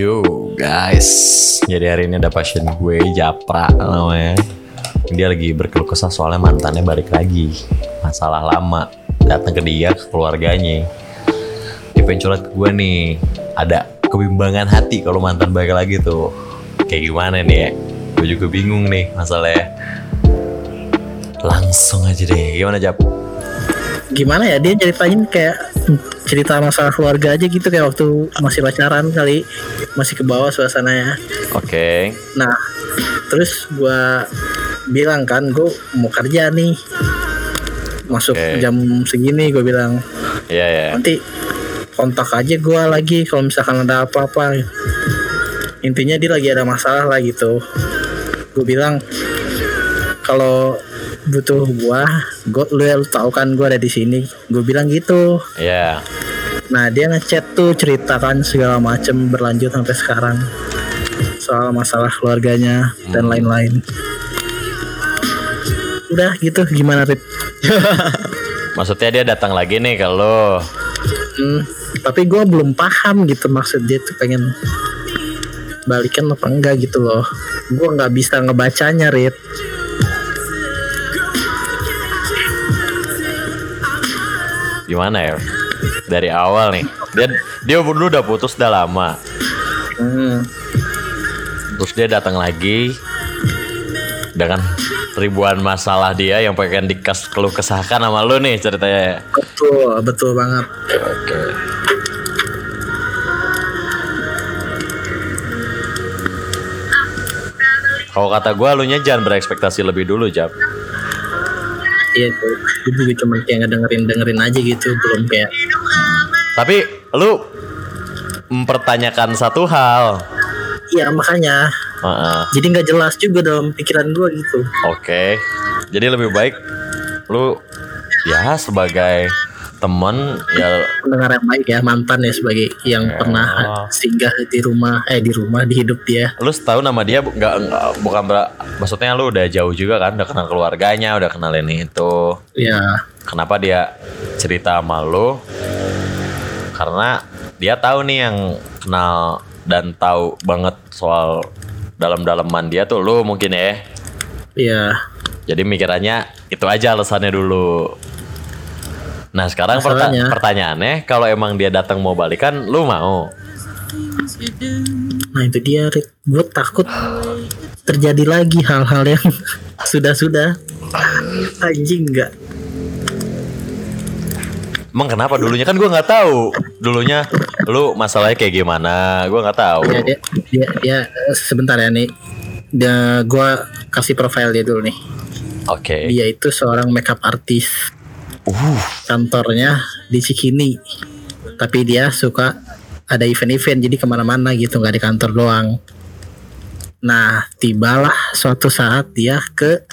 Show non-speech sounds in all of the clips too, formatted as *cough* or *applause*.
Yo guys, jadi hari ini ada pasien gue Japra namanya. Dia lagi berkeluh kesah soalnya mantannya balik lagi. Masalah lama, datang ke dia ke keluarganya. Dia ke gue nih, ada kebimbangan hati kalau mantan balik lagi tuh. Kayak gimana nih ya? Gue juga bingung nih masalahnya. Langsung aja deh, gimana Jap? gimana ya dia ceritain kayak cerita masalah keluarga aja gitu kayak waktu masih pacaran kali masih ke bawah suasananya. Oke, nah terus gua bilang kan gue mau kerja nih. Masuk Oke. jam segini gue bilang iya ya. nanti kontak aja gua lagi kalau misalkan ada apa-apa. Intinya dia lagi ada masalah lah gitu. Gue bilang kalau butuh gua gua lu, lu tahu kan gua ada di sini. Gue bilang gitu. Iya. Nah dia ngechat tuh ceritakan segala macem berlanjut sampai sekarang. Soal masalah keluarganya dan lain-lain. Udah gitu. Gimana Rip? *laughs* Maksudnya dia datang lagi nih kalau Hmm, tapi gue belum paham gitu maksud dia tuh pengen balikan apa enggak gitu loh. Gue nggak bisa ngebacanya Rit gimana ya? Dari awal nih. Dia dia dulu udah putus udah lama. hmm, Terus dia datang lagi dengan ribuan masalah dia yang pengen dikas keluh kesahkan sama lu nih ceritanya. betul betul banget Oke. Kalau kata gue, lu jangan berekspektasi lebih dulu, Jap. iya gue juga cuma kayak ngedengerin dengerin aja gitu belum kayak Tapi lu mempertanyakan satu hal. iya makanya Heeh. jadi nggak jelas juga dalam pikiran gue gitu Oke. Jadi lebih baik lu ya sebagai temen ya pendengar yang baik ya mantan ya sebagai yang Ya. pernah singgah di rumah eh di rumah di hidup dia lu tahu nama dia nggak nggak bukan ber- maksudnya lu udah jauh juga kan udah kenal keluarganya udah kenal ini itu ya kenapa dia cerita sama lu karena dia tahu nih yang kenal dan tahu banget soal dalam-dalaman dia tuh lu mungkin ya. Ya jadi mikirannya itu aja alasannya dulu. Nah sekarang perta- pertanyaannya kalau emang dia datang mau balikan lu mau? Nah itu dia Gue takut terjadi lagi hal-hal yang *laughs* sudah-sudah. Anjing nggak Emang kenapa dulunya? Kan gue nggak tahu. Dulunya lu masalahnya kayak gimana? Gue nggak tahu. ya, dia, dia, dia, sebentar ya nih dia, Gue kasih profile dia dulu nih. Oke. Dia itu seorang makeup artist. Uh, Kantornya di Cikini. Tapi dia suka ada event-event Jadi ke mana-mana gitu nggak di kantor doang. Nah tibalah suatu saat dia ke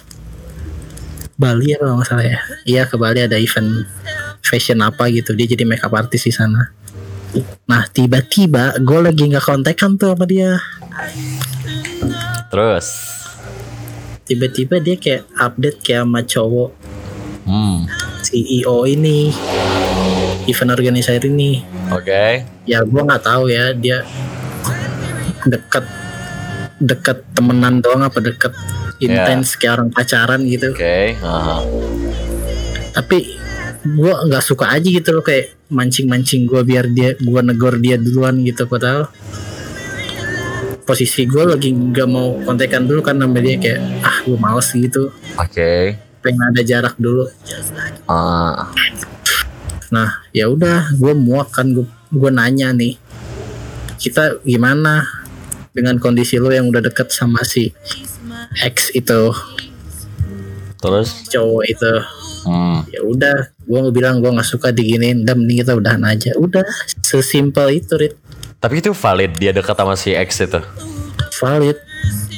Bali ya kalau nggak salah ya? Iya ke Bali ada event fashion apa gitu Dia jadi makeup artist di sana. Nah tiba-tiba gue lagi nggak kontekan tuh sama dia. Terus, Tiba-tiba dia kayak update kayak sama cowok hmm, CEO ini Event organizer ini. Oke, ya gue nggak tahu ya dia deket deket temenan doang apa deket intens kayak orang pacaran gitu. Oke, aha. tapi gue nggak suka aja gitu loh kayak mancing mancing gue biar dia gue negor dia duluan gitu padahal posisi gue lagi nggak mau kontekan dulu kan sama dia kayak ah gue males gitu. Oke. pengen ada jarak dulu. Ah, Nah, ya udah, gue muak kan, gue gue nanya nih, kita gimana dengan kondisi lo yang udah deket sama si ex itu? Terus, cowok itu? hmm, Ya udah, gue bilang gue nggak suka diginiin, udah mending kita udahan aja. Udah, sesimpel itu, Rit. tapi itu valid dia dekat sama si ex itu. Valid.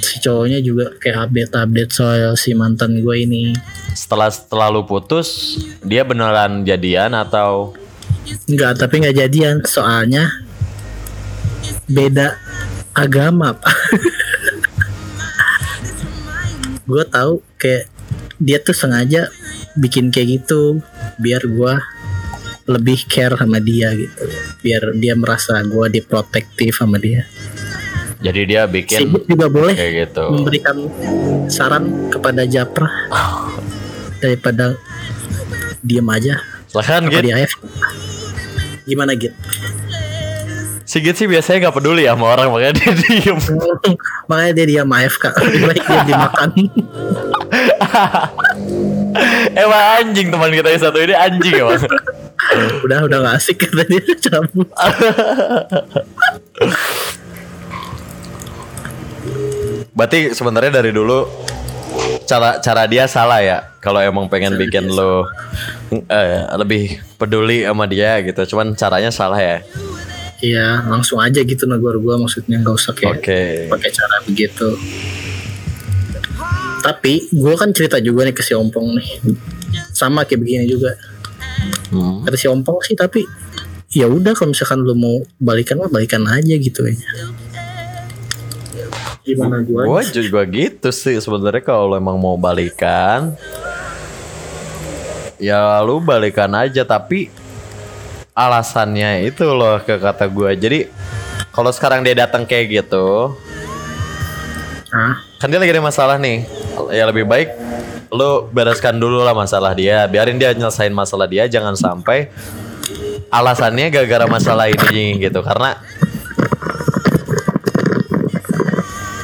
Si cowoknya juga kayak update-update soal si mantan gue ini. Setelah setelah lu putus, dia beneran jadian atau? Enggak, tapi nggak jadian. Soalnya beda agama, Pak. *laughs* gue tahu kayak dia tuh sengaja bikin kayak gitu biar gue lebih care sama dia gitu. Biar dia merasa gue diprotektif sama dia. Jadi dia bikin Sigit juga boleh kayak gitu. memberikan saran kepada Japra. *sighs* Daripada diem aja. Silahkan Git. di AF gimana Git? Sigit sih biasanya gak peduli ya sama orang makanya dia diem. *laughs* makanya dia diam AFK lebih baik dia dimakan *laughs* *laughs* Emang anjing teman kita yang satu ini anjing emang. *laughs* udah udah gak asik kata dia cabut *laughs* Berarti sebenarnya dari dulu cara cara dia salah ya. Kalau emang pengen bikin lo eh, lebih peduli sama dia gitu. Cuman caranya salah ya. iya langsung aja gitu negor gua maksudnya nggak usah kayak Oke. pakai cara begitu tapi gua kan cerita juga nih ke si Ompong nih. Sama kayak begini juga. Hmm. kata si Ompong sih tapi ya udah kalau misalkan lu mau balikan mah balikan aja gitu gimana gua Gue juga gitu sih sebenarnya kalau lo emang mau balikan. Ya lu balikan aja tapi alasannya itu loh ke kata gue jadi kalau sekarang dia datang kayak gitu ah kan dia lagi ada masalah nih ya lebih baik lu bereskan dulu lah masalah dia biarin dia nyelesain masalah dia jangan sampai alasannya gara-gara masalah ini gitu karena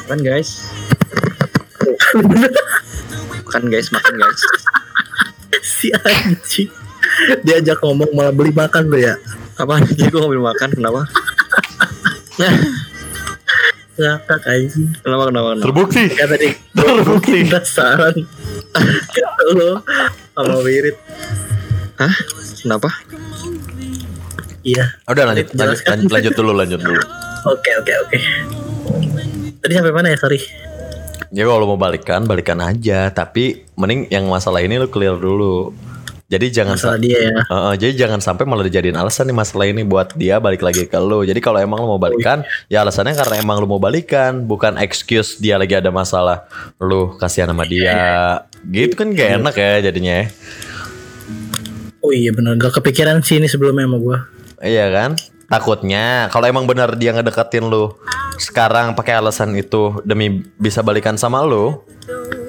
Makan guys. Makan guys, makan guys. si anjing diajak ngomong malah beli makan lo ya Apa? Jadi gue ngambil makan, kenapa? *laughs* ngakak anjing Kenapa, kenapa, kenapa? terbukti. Kata tadi terbukti. penasaran. Kata lo sama Wirid. Hah? Kenapa? iya. Udah lanjut lanjut, lanjut lanjut dulu lanjut dulu. Oke oke oke. Tadi sampai mana ya sorry? Ya kalau mau balikan, balikan aja. Tapi mending yang masalah ini lu clear dulu. Jadi jangan masalah sa- dia ya Heeh, jadi jangan sampai malah dijadiin alasan nih masalah ini buat dia balik lagi ke lu. Jadi kalau emang lu mau balikan, ya alasannya karena emang lu mau balikan, bukan excuse dia lagi ada masalah. Lu kasihan sama dia. Gitu kan gak enak ya jadinya. ya. oh iya benar gak kepikiran sih ini sebelumnya sama gua Iya kan? Takutnya kalau emang benar dia ngedeketin lu sekarang pakai alasan itu demi bisa balikan sama lu,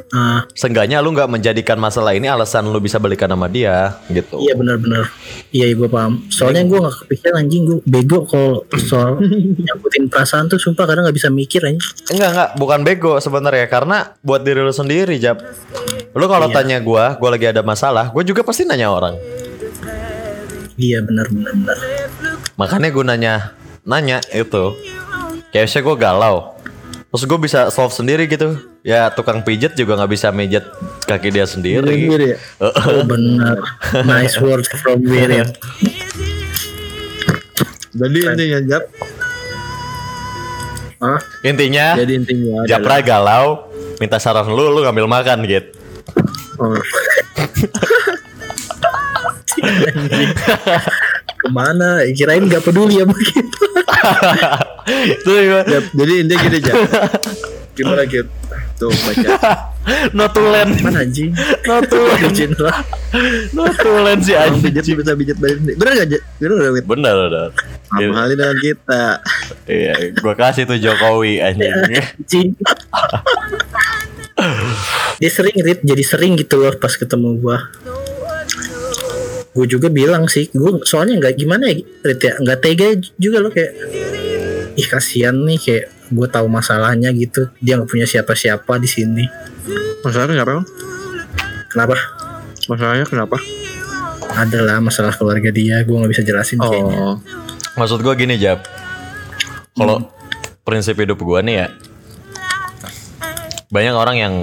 ah Seenggaknya lu nggak menjadikan masalah ini alasan lu bisa balikan sama dia gitu. iya benar-benar iya gue paham soalnya gua gak kepikiran anjing gua bego kalau soal *laughs* nyangkutin perasaan tuh sumpah kadang gak bisa mikir anjing Enggak enggak, bukan bego sebenarnya karena buat diri lu sendiri, Jap. Lu kalau Iya. tanya gua, gua lagi ada masalah, gua juga pasti nanya orang. iya benar benar benar Makanya gua nanya nanya itu. Kayak misalnya gua galau. Terus gue bisa solve sendiri gitu. Ya tukang pijet juga nggak bisa mijet kaki dia sendiri. Sendiri ya? oh benar nice words from Wirid Jadi intinya Jap, ah Intinya jadi intinya adalah Japra galau, minta saran lu, lu ngambil makan gitu. Oh, *laughs* ke mana kirain gak peduli ya begitu *laughs* jadi intinya gini Jap. *laughs* Gimana Git? Tuh baca. *laughs* notulen, mana anjing notulen, Izin lah notulen si Orang pijat anjing. bisa pijat balik sendiri. Bener gak? Bener gak Wit? Bener bener. Sama dengan kita. Iya, gua kasih tuh Jokowi anjing. anjing dia sering Rit, jadi sering gitu loh pas ketemu gua gue juga bilang sih gue soalnya nggak gimana ya Rit ya nggak tega juga loh kayak ih kasihan nih kayak gue tahu masalahnya gitu dia nggak punya siapa-siapa di sini Masalahnya kenapa? Bang? kenapa Masalahnya kenapa? adalah masalah keluarga dia gue nggak bisa jelasin kayaknya Oh, Maksud gua gini, Jap. Kalau prinsip hidup gua nih ya banyak orang yang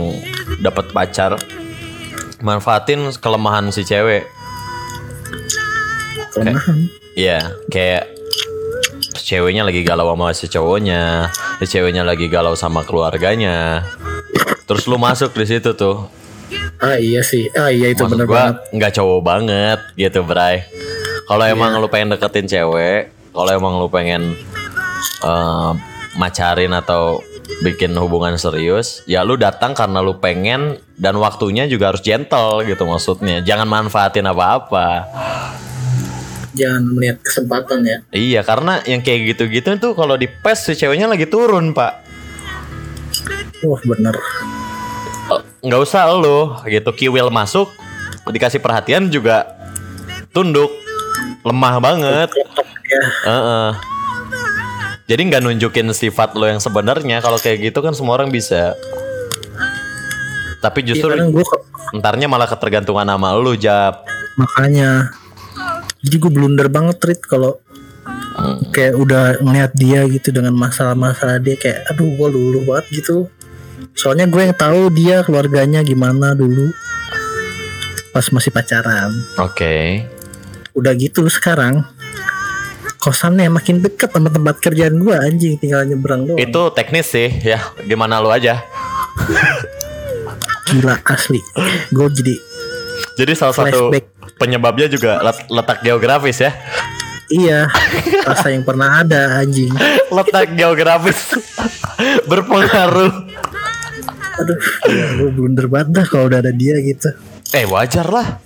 dapat pacar manfaatin kelemahan si cewek. kelemahan Iya, kayak ceweknya lagi galau sama si cowoknya, si ceweknya lagi galau sama keluarganya. Terus lu masuk di situ tuh. ah iya sih ah iya itu gua banget nggak cowok banget gitu, Bray. Kalau emang lu pengen deketin cewek, kalau emang lu pengen eh, macarin atau bikin hubungan serius, ya lu datang karena lu pengen dan waktunya juga harus gentle gitu maksudnya. Jangan manfaatin apa-apa. Jangan melihat kesempatan ya Iya, karena yang kayak gitu-gitu tuh kalau di PES si ceweknya lagi turun, Pak. wah bener Eh, Nggak usah lo gitu kiwil masuk dikasih perhatian juga tunduk lemah banget. ya Heeh. Jadi nggak nunjukin sifat lo yang sebenarnya kalau kayak gitu kan semua orang bisa. Tapi justru gue entarnya malah ketergantungan sama lu Jap. makanya jadi gue blunder banget Rit kalau kayak udah ngeliat dia gitu dengan masalah-masalah dia kayak aduh gue lulu banget gitu soalnya gue yang tahu dia keluarganya gimana dulu pas masih pacaran Oke. udah gitu sekarang kosannya makin deket sama tempat kerjaan gue anjing tinggal nyebrang doang Itu teknis sih ya. Gimana lu aja. gila asli gue jadi Jadi salah satu Flashback. penyebabnya juga let- letak geografis ya. iya rasa yang pernah ada anjing Letak geografis *laughs* berpengaruh. aduh gue blunder banget dah kalau udah ada dia gitu Eh wajar lah.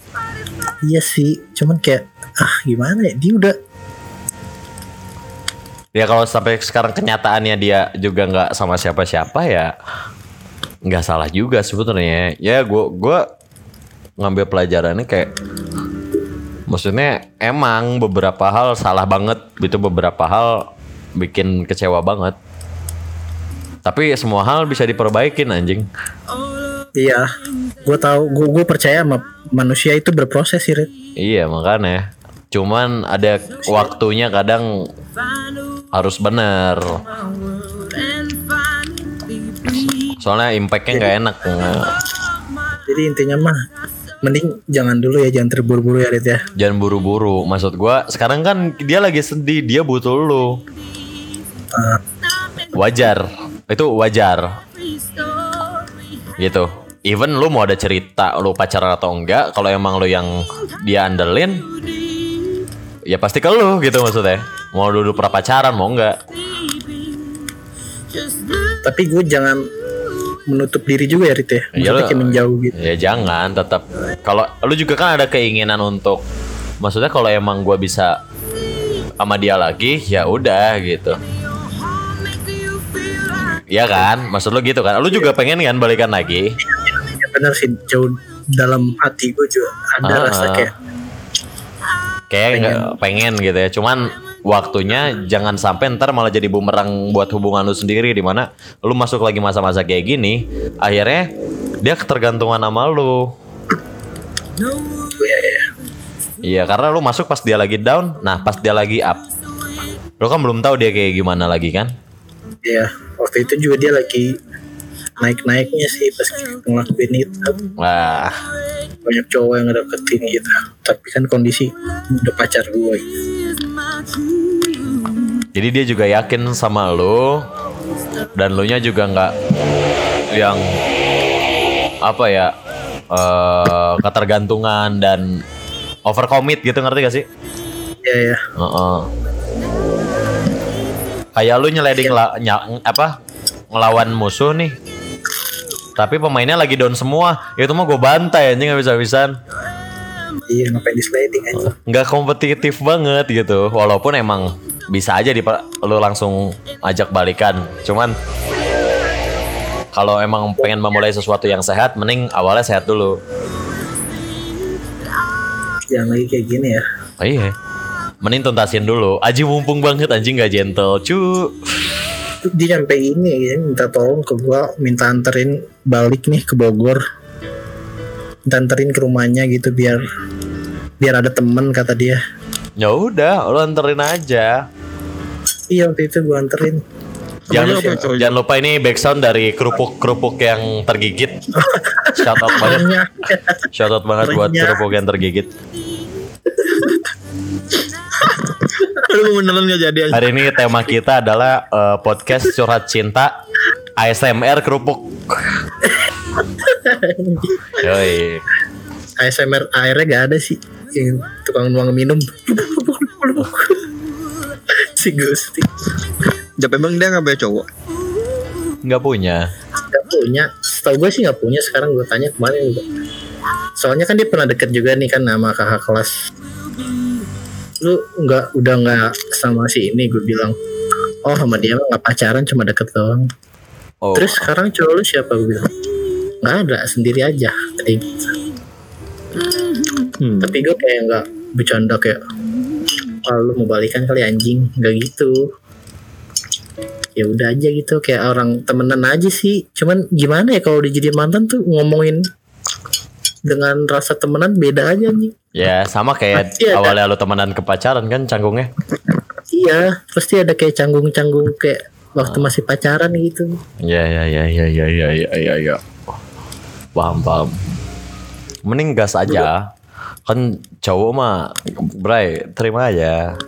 Iya sih, cuman kayak ah gimana ya dia udah Ya kalau sampai sekarang kenyataannya dia juga nggak sama siapa-siapa ya nggak salah juga sebetulnya. Ya gua gua ngambil pelajarannya kayak maksudnya emang beberapa hal salah banget gitu beberapa hal bikin kecewa banget. Tapi semua hal bisa diperbaikin anjing. iya. Gue tahu, gue gue percaya sama manusia itu berproses sih, Rit. Iya makanya. Cuman ada waktunya kadang harus bener. Soalnya impactnya nggak enak. Jadi intinya mah mending jangan dulu ya, jangan terburu-buru ya, Rit ya. Jangan buru-buru. Maksud gua sekarang kan dia lagi sedih, dia butuh lu. Wajar. Itu wajar. Gitu. Even lu mau ada cerita lu pacaran atau enggak, kalau emang lu yang dia andelin, ya pasti ke lu gitu maksudnya. Mau duduk pernah pacaran mau enggak? Tapi gue jangan menutup diri juga ya, Rit ya. Iya, Maksudnya kayak menjauh gitu. Ya jangan, tetap kalau lu juga kan ada keinginan untuk maksudnya kalau emang gua bisa sama dia lagi, ya udah gitu. Iya kan? Maksud lu gitu kan? Lu juga pengen kan balikan lagi? Ya bener sih, jauh dalam hati gue juga ada Ah. rasa kayak Kayak nggak pengen gitu ya. Cuman waktunya jangan sampai ntar malah jadi bumerang buat hubungan lu sendiri di mana lu masuk lagi masa-masa kayak gini, akhirnya dia ketergantungan sama lu. Iya, karena lu masuk pas dia lagi down, nah pas dia lagi up, lu kan belum tahu dia kayak gimana lagi kan? Iya, waktu itu juga dia lagi naik-naiknya sih pas ngelakuin itu. Wah, banyak cowok yang ngedeketin gitu tapi kan kondisi udah pacar gue jadi dia juga yakin sama lu dan lu nya juga nggak yang apa ya eh ketergantungan dan overcommit gitu ngerti gak sih? ya ya Heeh. Kayak lu nyeleding la- nya- apa ngelawan musuh nih. Tapi pemainnya lagi down semua. Itu mah gue bantai anjing habis-habisan. Iya ngapain di sliding aja. Nggak kompetitif banget gitu. Walaupun emang bisa aja di lu langsung ajak balikan. Cuman kalau emang pengen memulai sesuatu yang sehat mending awalnya sehat dulu. Jangan lagi kayak gini ya. Oh, iya. Mending tuntasin dulu. Aji mumpung banget anjing nggak gentle. Cu. Dia nyampe ini ya minta tolong ke gue minta anterin balik nih ke Bogor minta anterin ke rumahnya gitu biar biar ada temen kata dia. Ya udah lu anterin aja. Iya waktu itu gue anterin. Jangan, apa, cowok? jangan lupa ini backsound dari kerupuk-kerupuk yang tergigit. Shout out banget. Shout out banget buat kerupuk yang tergigit. Aduh beneran gak jadi aja. Hari ini tema kita adalah eh, podcast curhat cinta ASMR kerupuk. Yoi. ASMR airnya gak ada sih. Yang tukang nuang minum. Si Gusti. Jap emang dia gak punya cowok. Nggak punya. Gak punya. Setahu gue sih gak punya. Sekarang gue tanya kemarin juga. Soalnya kan dia pernah deket juga nih kan Sama kakak kelas. Lu nggak udah nggak sama si ini gue bilang. Oh sama dia nggak pacaran cuma deket doang. Oh. Terus sekarang cowok lu siapa gue bilang nggak ada sendiri aja tadi Hmm. tapi gue kayak nggak bercanda kayak oh, lu mau balikan kali anjing. Nggak gitu. Ya udah aja gitu kayak orang temenan aja sih. Cuman gimana ya kalau udah jadi mantan tuh ngomongin dengan rasa temenan beda aja nih ya sama kayak Pasti ada. awalnya lu temenan ke pacaran kan canggungnya? Iya pasti ada kayak canggung-canggung kayak waktu masih pacaran gitu. Ya ya ya ya ya ya ya ya ya paham paham. Mending gas aja. Kan cowok mah bray terima aja.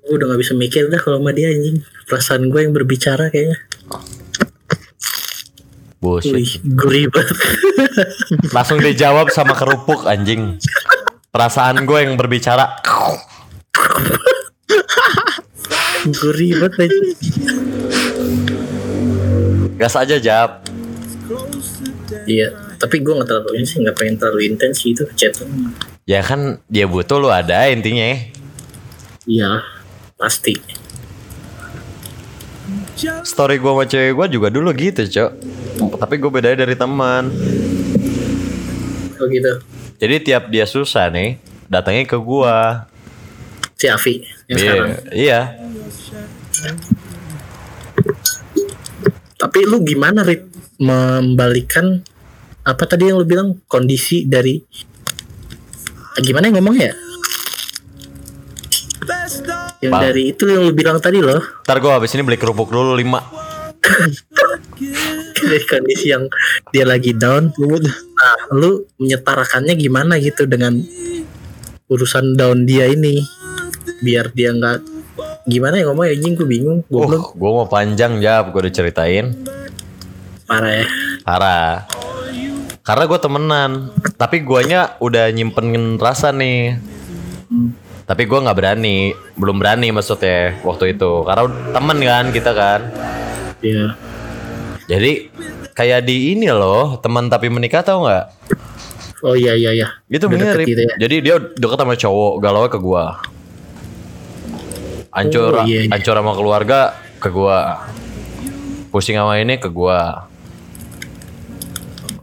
Gue udah nggak bisa mikir dah kalau sama dia anjing. Perasaan gue yang berbicara kayaknya. Bullshit. Wih gurih banget. *laughs* Langsung dijawab sama kerupuk anjing. Perasaan gue yang berbicara. Gurih banget anjing. gas aja jawab iya tapi gue nggak terlalu ini sih nggak pengen terlalu intens gitu chat ya kan dia butuh lu ada intinya iya pasti. Story gue sama cewek gue juga dulu gitu cok. Tapi gue bedanya dari teman. Oh gitu. Jadi tiap dia susah nih datangnya ke gue si Avi yang iya sekarang. iya. Tapi lu gimana Rit membalikan apa tadi yang lu bilang kondisi dari gimana yang ngomongnya? Ya? yang Bang. dari itu yang lu bilang tadi loh. Ntar gue habis ini beli kerupuk dulu lima. Dari kondisi yang dia lagi down. Nah lu menyetarakannya gimana gitu dengan urusan down dia ini? Biar dia nggak gimana ya ngomong anjing gue bingung gue uh gue mau panjang jawab gue udah ceritain parah ya parah karena gue temenan tapi guanya udah nyimpen rasa nih tapi gue nggak berani belum berani maksudnya waktu itu karena temen kan kita kan ya jadi kayak di ini loh teman tapi menikah tau nggak oh iya iya iya Gitu Udah mirip. gitu ya. Jadi dia deket sama cowok, galau ke gua. Ancur, Oh, iya, iya. ancur sama keluarga ke gua. Pusing sama ini ke gua.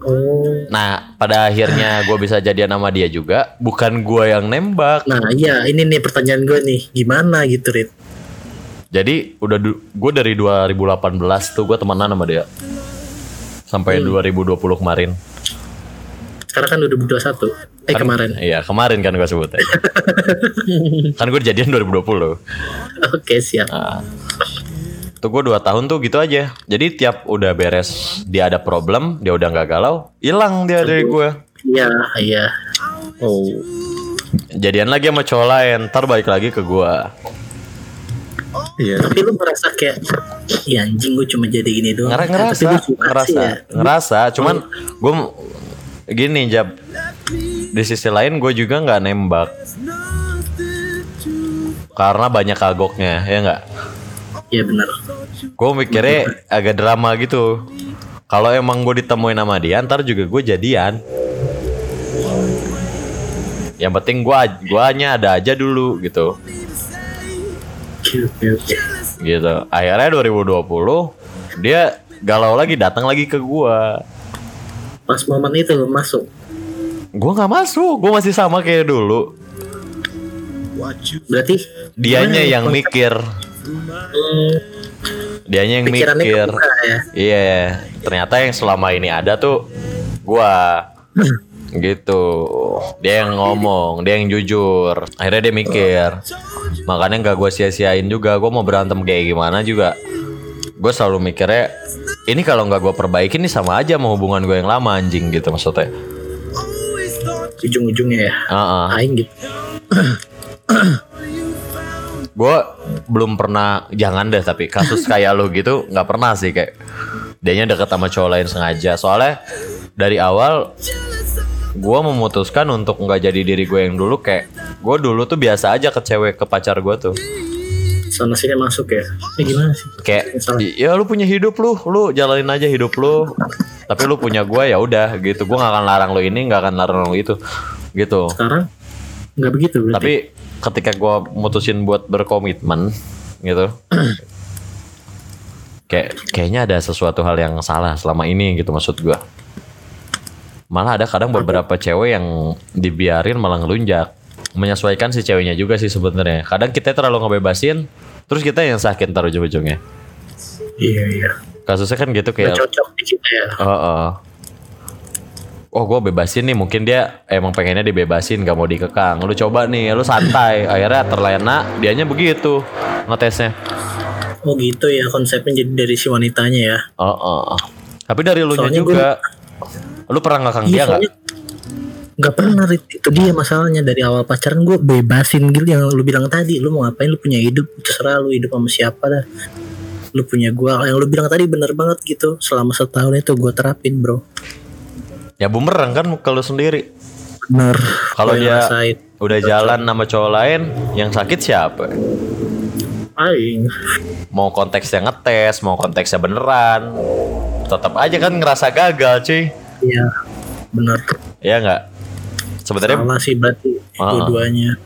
Oh Nah, pada akhirnya gua bisa jadian sama dia juga, bukan gua yang nembak. nah iya ini nih pertanyaan gue nih gimana gitu Rit Jadi udah gua dari 2018 tuh gua temenan sama dia. Sampai Hmm. 2020 kemarin. sekarang kan udah 21 eh Kan- kemarin Iya, kemarin kan gua sebut. *laughs* kan gue jadian 2020. oke siap Nah, tuh gue dua tahun tuh gitu aja. Jadi tiap udah beres dia ada problem, dia udah nggak galau, hilang dia dari gue. iya iya oh Jadian lagi sama cowok lain, ntar balik lagi ke gue. Iya. tapi lu merasa kayak ya anjing gue cuma jadi gini doang Ngera ngerasa, ngerasa, sih ya. ngerasa. Cuman gue gini jab. Di sisi lain gue juga nggak nembak. Karena banyak kagoknya, ya nggak. Iya benar Gue mikirnya agak drama gitu. Kalau emang gue ditemuin sama dia, ntar juga gue jadian. Yang penting gue guanya ada aja dulu gitu. Gitu. Akhirnya 2020 dia galau lagi datang lagi ke gua. pas momen itu masuk Gua nggak masuk, gua masih sama kayak dulu. berarti Dianya ya yang mikir, dianya yang pikirannya mikir. ya Iya, ternyata yang selama ini ada tuh gua. *clears throat* gitu. Dia yang ngomong, dia yang jujur. Akhirnya dia mikir. Makanya nggak gue sia-siain juga. Gue mau berantem kayak gimana juga. Gue selalu mikirnya, ini kalau nggak gue perbaiki ini sama aja sama hubungan gue yang lama anjing gitu maksudnya. ujung-ujungnya ya Heeh. aing gitu *clears throat* gue belum pernah jangan deh tapi kasus *laughs* kayak lu gitu nggak pernah sih kayak dianya deket sama cowok lain sengaja. Soalnya dari awal gue memutuskan untuk nggak jadi diri gue yang dulu kayak gue dulu tuh biasa aja ke cewek ke pacar gue tuh. Sana sini masuk ya? Eh gimana sih? Kayak ya lu punya hidup lu lu jalanin aja hidup lu. Tapi lu punya gue ya udah gitu. Gue nggak akan larang lu ini nggak akan larang lu itu gitu. Sekarang? Nggak begitu berarti? Tapi ketika gue mutusin buat berkomitmen gitu *clears throat* kayak kayaknya ada sesuatu hal yang salah selama ini gitu maksud gue malah ada kadang beberapa cewek yang dibiarin malah ngelunjak menyesuaikan si ceweknya juga sih sebenarnya kadang kita terlalu ngebebasin terus kita yang sakit ntar ujung-ujungnya Iya iya. kasusnya kan gitu kayak cocok di kita ya. Heeh. Oh gue bebasin nih mungkin dia emang pengennya dibebasin gak mau dikekang. Lu coba nih lu santai. Akhirnya terlena dianya begitu ngetesnya. Oh gitu ya konsepnya jadi dari si wanitanya ya. Oh, oh. Tapi dari lu nya juga Lu pernah ngekang dia Iya gak? soalnya nggak pernah itu dia masalahnya dari awal pacaran gue bebasin gitu. Yang lu bilang tadi lu mau ngapain lu punya hidup terserah lu hidup sama siapa dah. Lu punya gua yang lu bilang tadi bener banget gitu selama setahun itu gue terapin bro Ya bumerang kan kalau sendiri bener Kalau dia ngerasain. udah jalan sama cowok lain Yang sakit siapa? Aing Mau konteksnya ngetes Mau konteksnya beneran Tetap aja kan ngerasa gagal cuy Iya bener Iya nggak? Sebenarnya salah sih berarti Ah. dua-duanya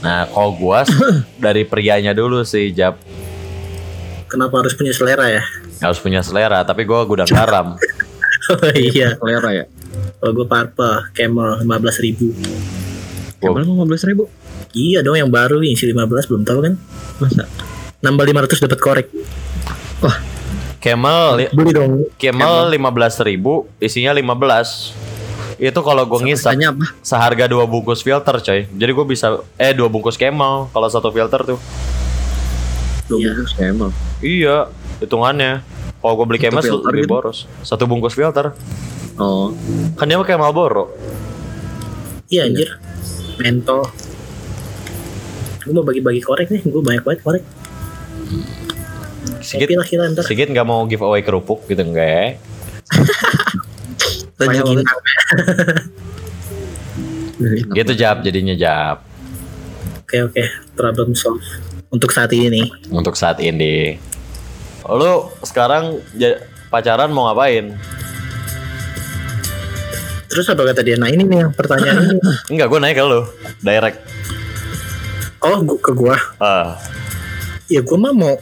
Nah, kalau gua *coughs* dari prianya dulu sih, Jap. kenapa harus punya selera ya Harus punya selera, tapi gua gudang garam. *laughs* *laughs* oh iya Selera ya. kalau gue purple camel 15 ribu Wow. Kemarin 15 ribu. iya dong yang baru yang isi 15 belum tahu kan Masa? nambah 500 dapat korek wah Camel, li- beli dong Camel 15.000 ribu, isinya 15. Itu kalau gua ngisap seharga dua bungkus filter, coy. Jadi gua bisa eh dua bungkus Camel kalau satu filter tuh. Dua Iya. bungkus Camel. Iya, hitungannya. Kalau gua beli filter lebih gitu? boros. Satu bungkus filter. Oh. Kan dia pakai Marlboro. iya anjir mentol gue mau bagi-bagi korek nih gue banyak banget korek Sigit, Kopi lah kita ntar Sigit nggak mau giveaway kerupuk gitu enggak *laughs* ya? Banyak banget. ginang. *laughs* Gitu Jap, jadinya Jap. oke oke problem solve untuk saat ini Untuk saat ini. Lu sekarang pacaran mau ngapain? terus apa kata dia nah ini nih yang pertanyaan ini *laughs* Enggak, gue naik ke lu. Direct. oh gua, ke gua Ah, ya gua mah mau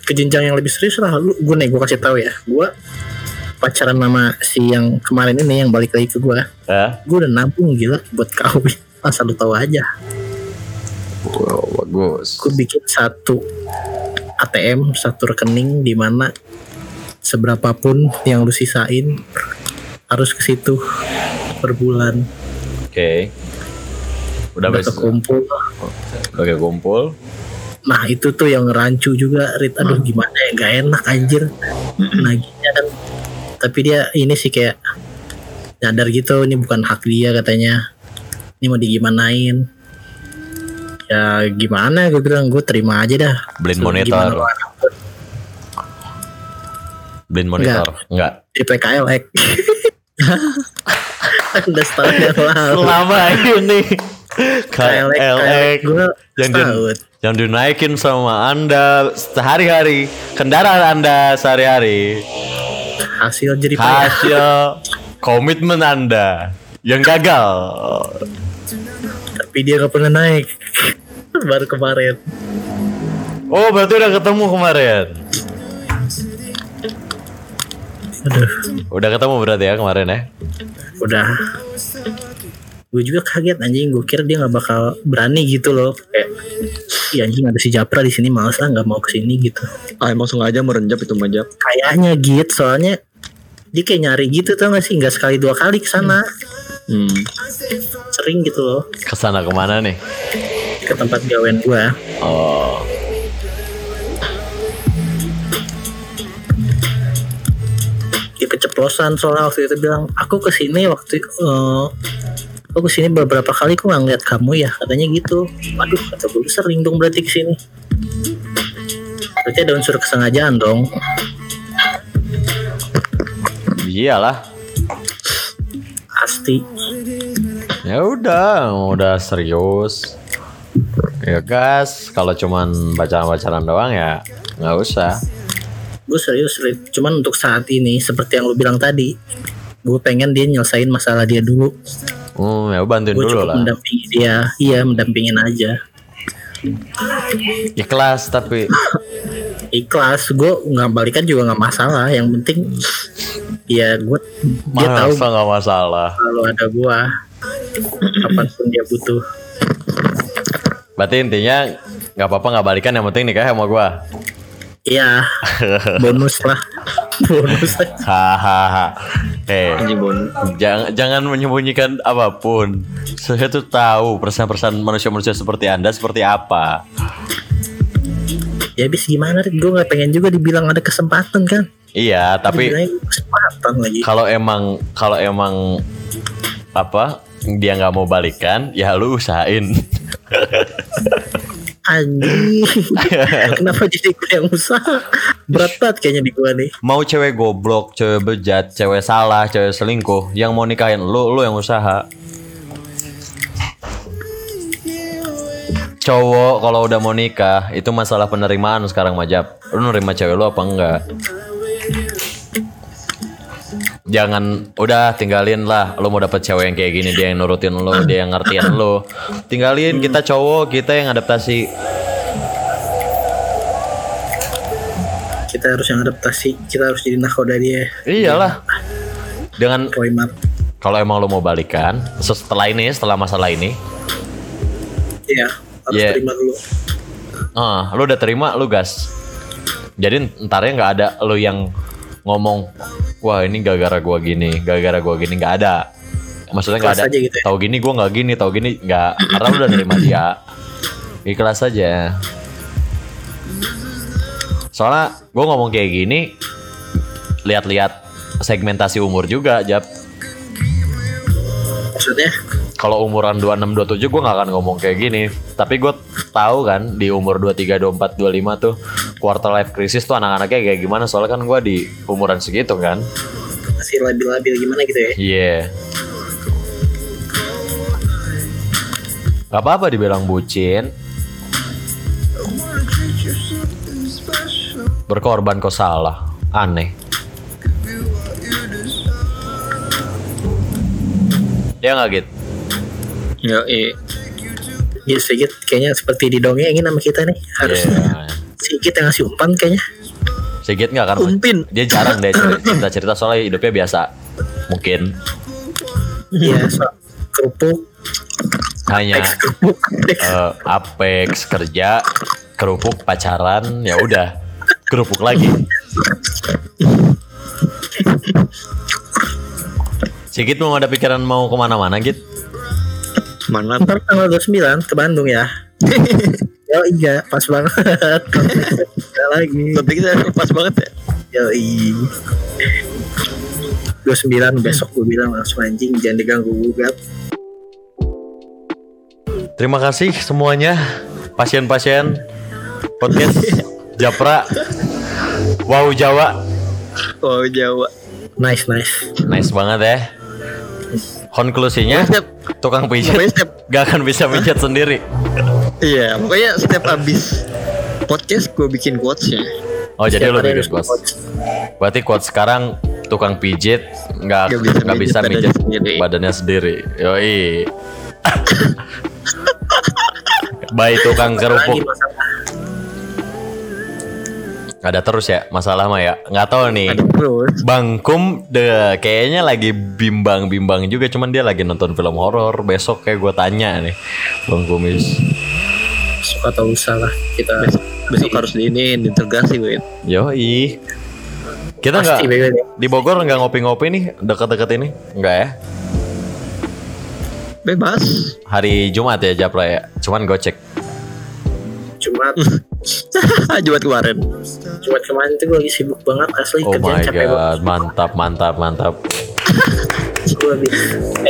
ke jenjang yang lebih serius lah lu gue nih gue kasih tahu ya gua pacaran sama si yang kemarin ini yang balik lagi ke gua ya. gue udah nabung gila buat kawin *laughs* asal lu tahu aja Wow, bagus. gue bikin satu ATM satu rekening di mana seberapapun yang lu sisain harus ke situ per bulan. Oke. Udah udah bes. kekumpul. Oke, kumpul. nah itu tuh yang rancu juga Rit. Aduh gimana ya? Gak enak anjir. Naginya kan? Tapi dia ini sih kayak nyadar gitu ini bukan hak dia katanya. Ini mau digimanain ya gimana gue bilang gue terima aja dah. Suruh monitor. Beliin monitor. Enggak. di PKLX udah *laughs* setahun yang lalu. Selama ini. KLX yang di, yang dinaikin sama Anda sehari-hari, kendaraan Anda sehari-hari, hasil jadi hasil komitmen Anda yang gagal. tapi dia gak pernah naik *laughs* baru kemarin Oh, berarti udah ketemu kemarin. aduh Udah ketemu berarti ya kemarin ya. udah gue juga kaget anjing gue kira dia nggak bakal berani gitu loh kayak Iya anjing ada si Japra di sini males lah nggak mau ke sini gitu Ah emang sengaja merenjap itu majap. kayaknya gitu soalnya dia kayak nyari gitu tau gak sih nggak sekali dua kali ke sana Hmm. sering gitu loh Ke sana ke mana nih? Ke tempat gawean gue Oh, dia keceplosan soalnya waktu itu bilang aku ke sini waktu eh aku ke sini beberapa kali kok nggak ngeliat kamu ya katanya gitu. Aduh kata gue sering dong berarti ke sini berarti ada unsur kesengajaan dong. Iyalah. pasti. Ya udah, udah serius. Ya gas, kalau cuman pacaran-pacaran doang ya nggak usah. gue serius Rit. cuman untuk saat ini seperti yang lu bilang tadi gue pengen dia nyelesain masalah dia dulu Hmm, ya bantuin gue dulu lah. mendampingi dia iya mendampingin aja Ikhlas tapi ikhlas gue nggak balikan juga nggak masalah yang penting ya gue dia tahu nggak masalah. kalau ada gue kapan pun dia butuh Berarti intinya nggak apa-apa nggak balikan yang penting nikah sama gua. iya bonus lah *laughs* bonus. Hahaha. Eh, jangan jangan menyembunyikan apa pun. Saya tuh tahu perasaan-perasaan manusia-manusia seperti anda seperti apa. ya habis gimana gue nggak pengen juga dibilang ada kesempatan kan Iya, tapi Dibilangin kesempatan lagi kalau emang kalau emang apa dia nggak mau balikan, ya lu usahain. *laughs* anjing kenapa jadi gue yang usaha berat banget kayaknya di gue nih mau cewek goblok, cewek bejat, cewek salah, cewek selingkuh, yang mau nikahin lu, lu yang usaha. Cowok kalau udah mau nikah itu masalah penerimaan sekarang majap. Lu nerima cewek lu apa enggak? Jangan udah tinggalin lah lu mau dapet cewek yang kayak gini dia yang nurutin lu, dia yang ngertiin lu. Tinggalin kita cowok, kita yang adaptasi. kita harus yang adaptasi kita harus jadi nakoda dia Iyalah. Dengan kalau emang lu mau balikan setelah ini setelah masalah ini iya harus Yeah. terima dulu ah lu udah terima lu gas jadi entarnya nggak ada lu yang ngomong wah ini gara-gara gua gini gara-gara gua gini nggak ada. Maksudnya nggak ada gitu ya? tahu gini gua nggak gini tahu gini nggak karena lu udah nerima dia. Ikhlas aja. Soalnya gua ngomong kayak gini lihat-lihat segmentasi umur juga jap. Maksudnya? Kalau umuran 26 27 gue nggak akan ngomong kayak gini. Tapi gue tahu kan di umur 23 24 25 tuh quarter life crisis tuh anak-anaknya kayak gimana soalnya kan gue di umuran segitu kan. masih labil-labil gimana gitu ya Iya. Gak apa-apa dibilang bucin. Berkorban kok salah. Aneh. Ya nggak gitu? Ya, eh. ya sedikit kayaknya seperti didongengin sama kita nih harus Iya. Sedikit yang ngasih umpan kayaknya Sigit nggak kan? Umpin. Dia jarang deh cerita cerita soalnya hidupnya biasa. Mungkin Iya, so, kerupuk, hanya kerupuk, eh, apex kerja kerupuk pacaran ya udah kerupuk lagi Sigit mau ada pikiran mau ke mana-mana Git? Mana? Ntar tanggal 29 ke Bandung ya. *laughs* Yo iya, pas banget. Ada lagi. Tapi kita pas banget ya. Yo 29 besok gue bilang langsung anjing jangan diganggu gugat. Terima kasih semuanya pasien-pasien podcast *laughs* Japra Wow Jawa Oh Jawa. Nice nice. nice banget ya konklusinya tukang pijat gak akan bisa pijat sendiri iya, pokoknya setiap abis podcast gue bikin quotesnya. oh jadi Setiap lu hari bikin quotes quotes. berarti quotes sekarang tukang pijit nggak Nggak bisa mijit badannya sendiri. badannya sendiri yoi *laughs* baik tukang kerupuk. Ada terus ya masalah mah ya. Nggak tahu nih. Ada terus. Bang Kum de kayaknya lagi bimbang-bimbang juga cuman dia lagi nonton film horor. Besok kayak gue tanya nih Bang Kumis. Suka atau usah lah kita. Besok, besok harus di ini diinterogasi gue. yoi. Kita nggak di Bogor nggak ngopi-ngopi nih dekat-dekat ini? Nggak ya? Bebas. hari Jumat ya Japra ya. Cuman gue cek Cuma *laughs* Jumat kemarin. cuma kemarin tuh gue lagi sibuk banget asli oh kerjaan my capek banget. god mantap mantap mantap *laughs* Gue habis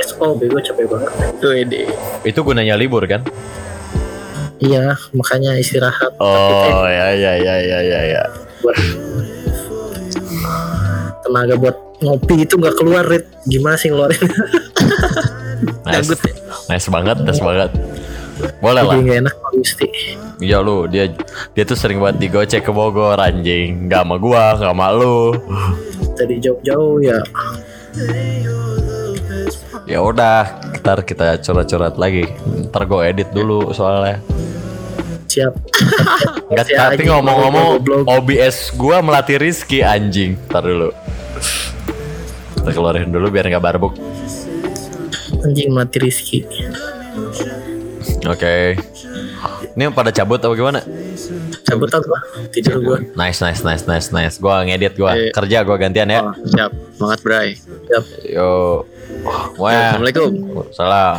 SO bego capek banget. Tuh ini. itu gunanya libur kan Iya, makanya istirahat. oh ya ya ya ya ya ya buat tenaga buat ngopi itu nggak keluar Rit. gimana sih ngeluarin *laughs* nice Dangdut ya. nice banget nice banget boleh lah jadi nggak enak Pak Gusti Iya lu dia dia tuh sering banget digocek ke Bogor anjing nggak sama gua nggak sama lu dari jauh-jauh ya ya udah Ntar kita coret-coret lagi. Ntar gue edit dulu soalnya. Siap. Enggak, tapi ngomong-ngomong. OBS gua melatih Rizky anjing. Ntar dulu. Kita keluarin dulu biar nggak barbuk. Anjing mati Rizky. Oke. Ini pada cabut atau gimana? Cabut apa? Tidur gua. Nice, nice, nice, nice, nice. Gua ngedit gua. Eh. Kerja gua gantian ya. Oh, siap. Semangat, Bray. Siap. Yo. Wah. Assalamualaikum. Salam.